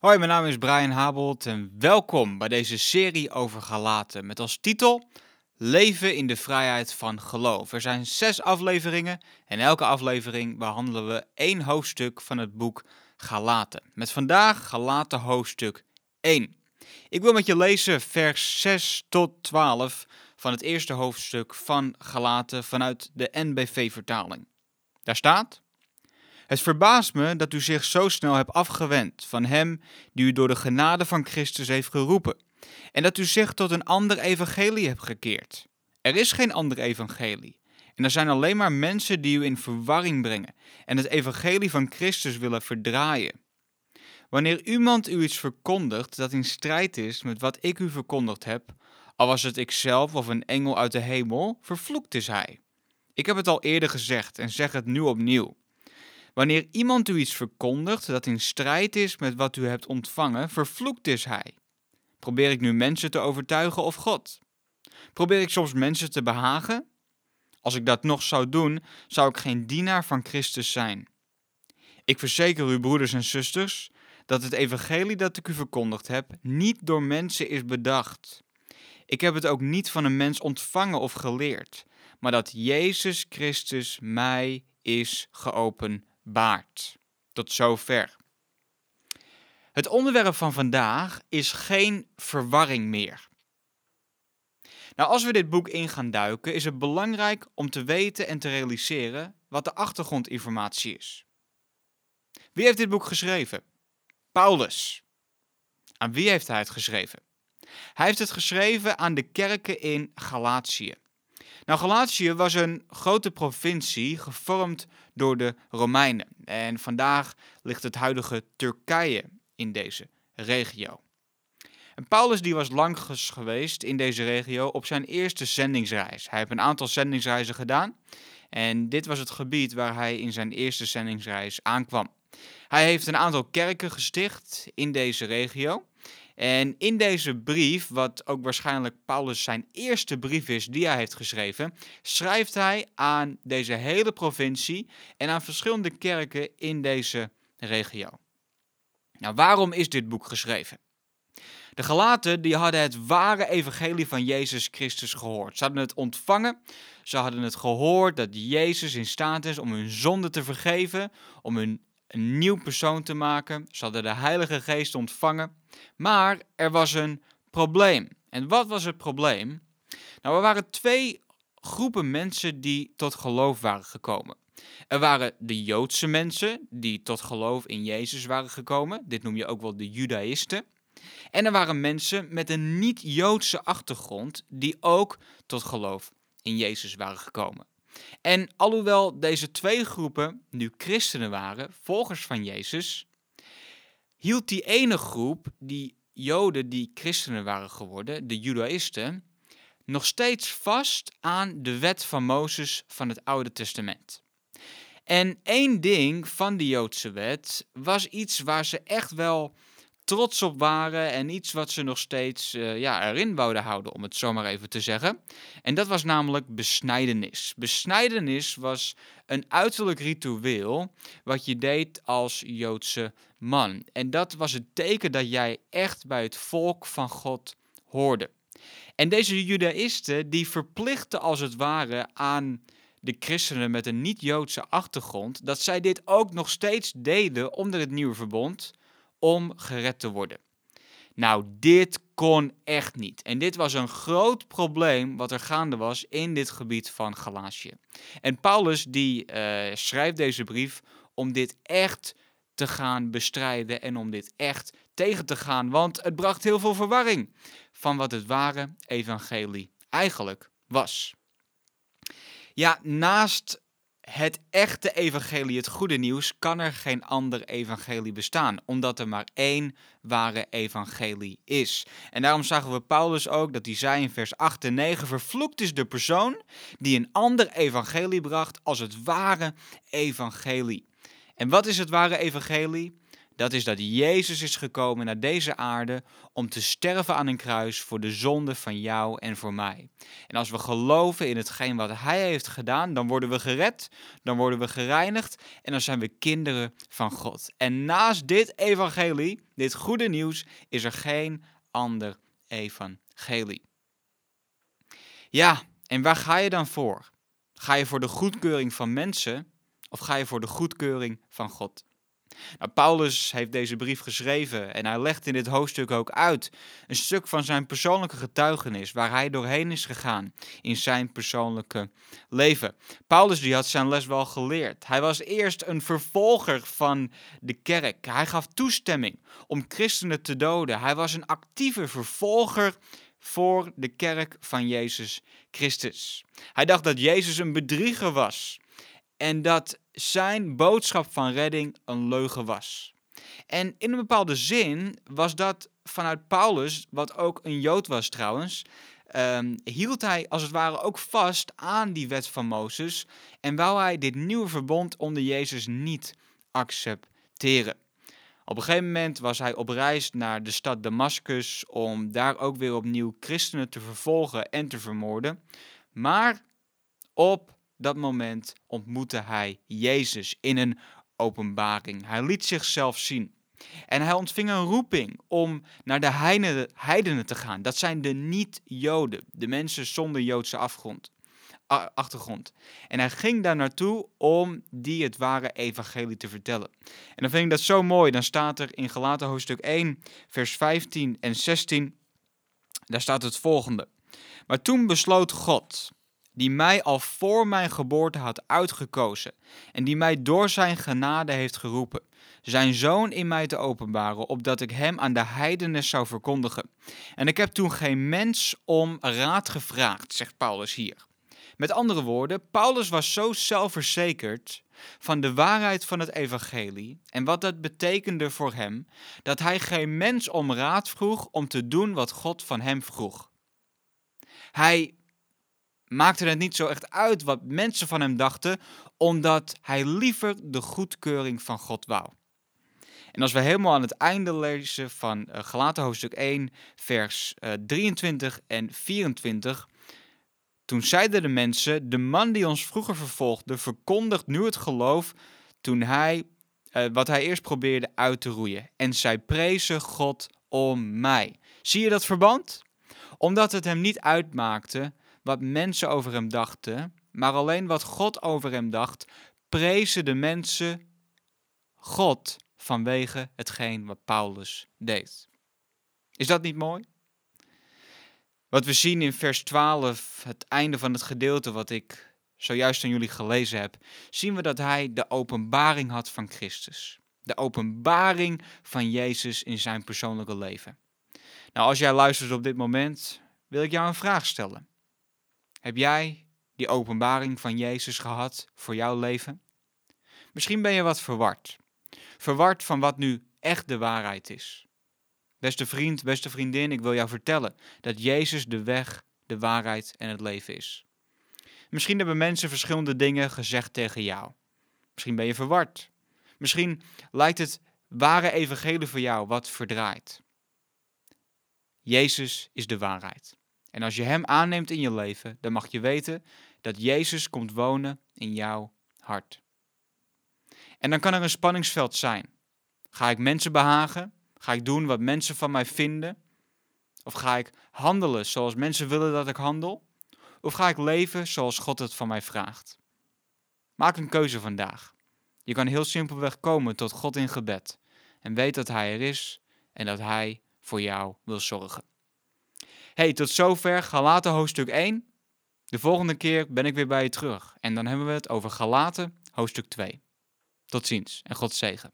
Hoi, mijn naam is Brian Habold en welkom bij deze serie over Galaten met als titel Leven in de vrijheid van geloof. Er zijn zes afleveringen en elke aflevering behandelen we één hoofdstuk van het boek Galaten. Met vandaag Galaten hoofdstuk 1. Ik wil met je lezen vers 6 tot 12 van het eerste hoofdstuk van Galaten vanuit de NBV-vertaling. Daar staat... Het verbaast me dat u zich zo snel hebt afgewend van Hem die u door de genade van Christus heeft geroepen, en dat u zich tot een ander evangelie hebt gekeerd. Er is geen ander evangelie. En er zijn alleen maar mensen die u in verwarring brengen en het evangelie van Christus willen verdraaien. Wanneer iemand u iets verkondigt dat in strijd is met wat ik u verkondigd heb, al was het ikzelf of een engel uit de hemel, vervloekt is hij. Ik heb het al eerder gezegd en zeg het nu opnieuw. Wanneer iemand u iets verkondigt dat in strijd is met wat u hebt ontvangen, vervloekt is hij. Probeer ik nu mensen te overtuigen of God? Probeer ik soms mensen te behagen? Als ik dat nog zou doen, zou ik geen dienaar van Christus zijn. Ik verzeker u, broeders en zusters, dat het evangelie dat ik u verkondigd heb niet door mensen is bedacht. Ik heb het ook niet van een mens ontvangen of geleerd, maar dat Jezus Christus mij is geopend baard. Tot zover. Het onderwerp van vandaag is geen verwarring meer. Nou, als we dit boek in gaan duiken, is het belangrijk om te weten en te realiseren wat de achtergrondinformatie is. Wie heeft dit boek geschreven? Paulus. Aan wie heeft hij het geschreven? Hij heeft het geschreven aan de kerken in Galatië. Nou, Galatië was een grote provincie gevormd door de Romeinen. En vandaag ligt het huidige Turkije in deze regio. En Paulus die was lang geweest in deze regio op zijn eerste zendingsreis. Hij heeft een aantal zendingsreizen gedaan. En dit was het gebied waar hij in zijn eerste zendingsreis aankwam. Hij heeft een aantal kerken gesticht in deze regio. En in deze brief, wat ook waarschijnlijk Paulus zijn eerste brief is die hij heeft geschreven, schrijft hij aan deze hele provincie en aan verschillende kerken in deze regio. Nou, waarom is dit boek geschreven? De Galaten die hadden het ware evangelie van Jezus Christus gehoord. Ze hadden het ontvangen. Ze hadden het gehoord dat Jezus in staat is om hun zonde te vergeven, om hun een nieuw persoon te maken. Ze hadden de Heilige Geest ontvangen. Maar er was een probleem. En wat was het probleem? Nou, er waren twee groepen mensen die tot geloof waren gekomen. Er waren de Joodse mensen die tot geloof in Jezus waren gekomen. Dit noem je ook wel de Judaïsten. En er waren mensen met een niet-Joodse achtergrond die ook tot geloof in Jezus waren gekomen. En alhoewel deze twee groepen nu christenen waren, volgers van Jezus, hield die ene groep, die Joden die christenen waren geworden, de Judaïsten, nog steeds vast aan de wet van Mozes van het Oude Testament. En één ding van die Joodse wet was iets waar ze echt wel trots op waren en iets wat ze nog steeds uh, ja, erin wouden houden, om het zo maar even te zeggen. En dat was namelijk besnijdenis. Besnijdenis was een uiterlijk ritueel wat je deed als Joodse man. En dat was het teken dat jij echt bij het volk van God hoorde. En deze judaïsten die verplichten als het ware aan de christenen met een niet-Joodse achtergrond dat zij dit ook nog steeds deden onder het nieuwe verbond om gered te worden. Nou, dit kon echt niet. En dit was een groot probleem wat er gaande was in dit gebied van Galatië. En Paulus die uh, schrijft deze brief om dit echt te gaan bestrijden en om dit echt tegen te gaan, want het bracht heel veel verwarring van wat het ware evangelie eigenlijk was. Ja, naast het echte evangelie, het goede nieuws, kan er geen ander evangelie bestaan, omdat er maar één ware evangelie is. En daarom zagen we Paulus ook dat hij zei in vers 8 en 9: Vervloekt is de persoon die een ander evangelie bracht als het ware evangelie. En wat is het ware evangelie? Dat is dat Jezus is gekomen naar deze aarde om te sterven aan een kruis voor de zonde van jou en voor mij. En als we geloven in hetgeen wat Hij heeft gedaan, dan worden we gered, dan worden we gereinigd en dan zijn we kinderen van God. En naast dit evangelie, dit goede nieuws, is er geen ander evangelie. Ja, en waar ga je dan voor? Ga je voor de goedkeuring van mensen of ga je voor de goedkeuring van God? Nou, Paulus heeft deze brief geschreven en hij legt in dit hoofdstuk ook uit een stuk van zijn persoonlijke getuigenis waar hij doorheen is gegaan in zijn persoonlijke leven. Paulus die had zijn les wel geleerd. Hij was eerst een vervolger van de kerk. Hij gaf toestemming om christenen te doden. Hij was een actieve vervolger voor de kerk van Jezus Christus. Hij dacht dat Jezus een bedrieger was en dat zijn boodschap van redding een leugen was. En in een bepaalde zin was dat vanuit Paulus, wat ook een Jood was trouwens, um, hield hij als het ware ook vast aan die wet van Mozes en wou hij dit nieuwe verbond onder Jezus niet accepteren. Op een gegeven moment was hij op reis naar de stad Damascus om daar ook weer opnieuw christenen te vervolgen en te vermoorden. Maar op dat moment ontmoette hij Jezus in een openbaring. Hij liet zichzelf zien. En hij ontving een roeping om naar de heidenen te gaan. Dat zijn de niet-Joden, de mensen zonder Joodse achtergrond. En hij ging daar naartoe om die het ware evangelie te vertellen. En dan vind ik dat zo mooi. Dan staat er in Galaten hoofdstuk 1, vers 15 en 16, daar staat het volgende. Maar toen besloot God, die mij al voor mijn geboorte had uitgekozen en die mij door zijn genade heeft geroepen, zijn zoon in mij te openbaren, opdat ik hem aan de heidenen zou verkondigen. En ik heb toen geen mens om raad gevraagd, zegt Paulus hier. Met andere woorden, Paulus was zo zelfverzekerd van de waarheid van het evangelie en wat dat betekende voor hem, dat hij geen mens om raad vroeg om te doen wat God van hem vroeg. Hij maakte het niet zo echt uit wat mensen van hem dachten, omdat hij liever de goedkeuring van God wou. En als we helemaal aan het einde lezen van uh, Galaten hoofdstuk 1, vers 23 eh, en 24, toen zeiden de mensen, de man die ons vroeger vervolgde, verkondigt nu het geloof toen hij, uh, wat hij eerst probeerde uit te roeien. En zij prezen God om mij. Zie je dat verband? Omdat het hem niet uitmaakte wat mensen over hem dachten, maar alleen wat God over hem dacht, prezen de mensen God vanwege hetgeen wat Paulus deed. Is dat niet mooi? Wat we zien in vers 12, het einde van het gedeelte wat ik zojuist aan jullie gelezen heb, zien we dat hij de openbaring had van Christus. De openbaring van Jezus in zijn persoonlijke leven. Nou, als jij luistert op dit moment, wil ik jou een vraag stellen. Heb jij die openbaring van Jezus gehad voor jouw leven? Misschien ben je wat verward. Verward van wat nu echt de waarheid is. Beste vriend, beste vriendin, ik wil jou vertellen dat Jezus de weg, de waarheid en het leven is. Misschien hebben mensen verschillende dingen gezegd tegen jou. Misschien ben je verward. Misschien lijkt het ware evangelie voor jou wat verdraaid. Jezus is de waarheid. En als je Hem aanneemt in je leven, dan mag je weten dat Jezus komt wonen in jouw hart. En dan kan er een spanningsveld zijn. Ga ik mensen behagen? Ga ik doen wat mensen van mij vinden? Of ga ik handelen zoals mensen willen dat ik handel? Of ga ik leven zoals God het van mij vraagt? Maak een keuze vandaag. Je kan heel simpelweg komen tot God in gebed en weet dat Hij er is en dat Hij voor jou wil zorgen. Hey, tot zover Galaten hoofdstuk 1. De volgende keer ben ik weer bij je terug en dan hebben we het over Galaten hoofdstuk 2. Tot ziens en God zegen.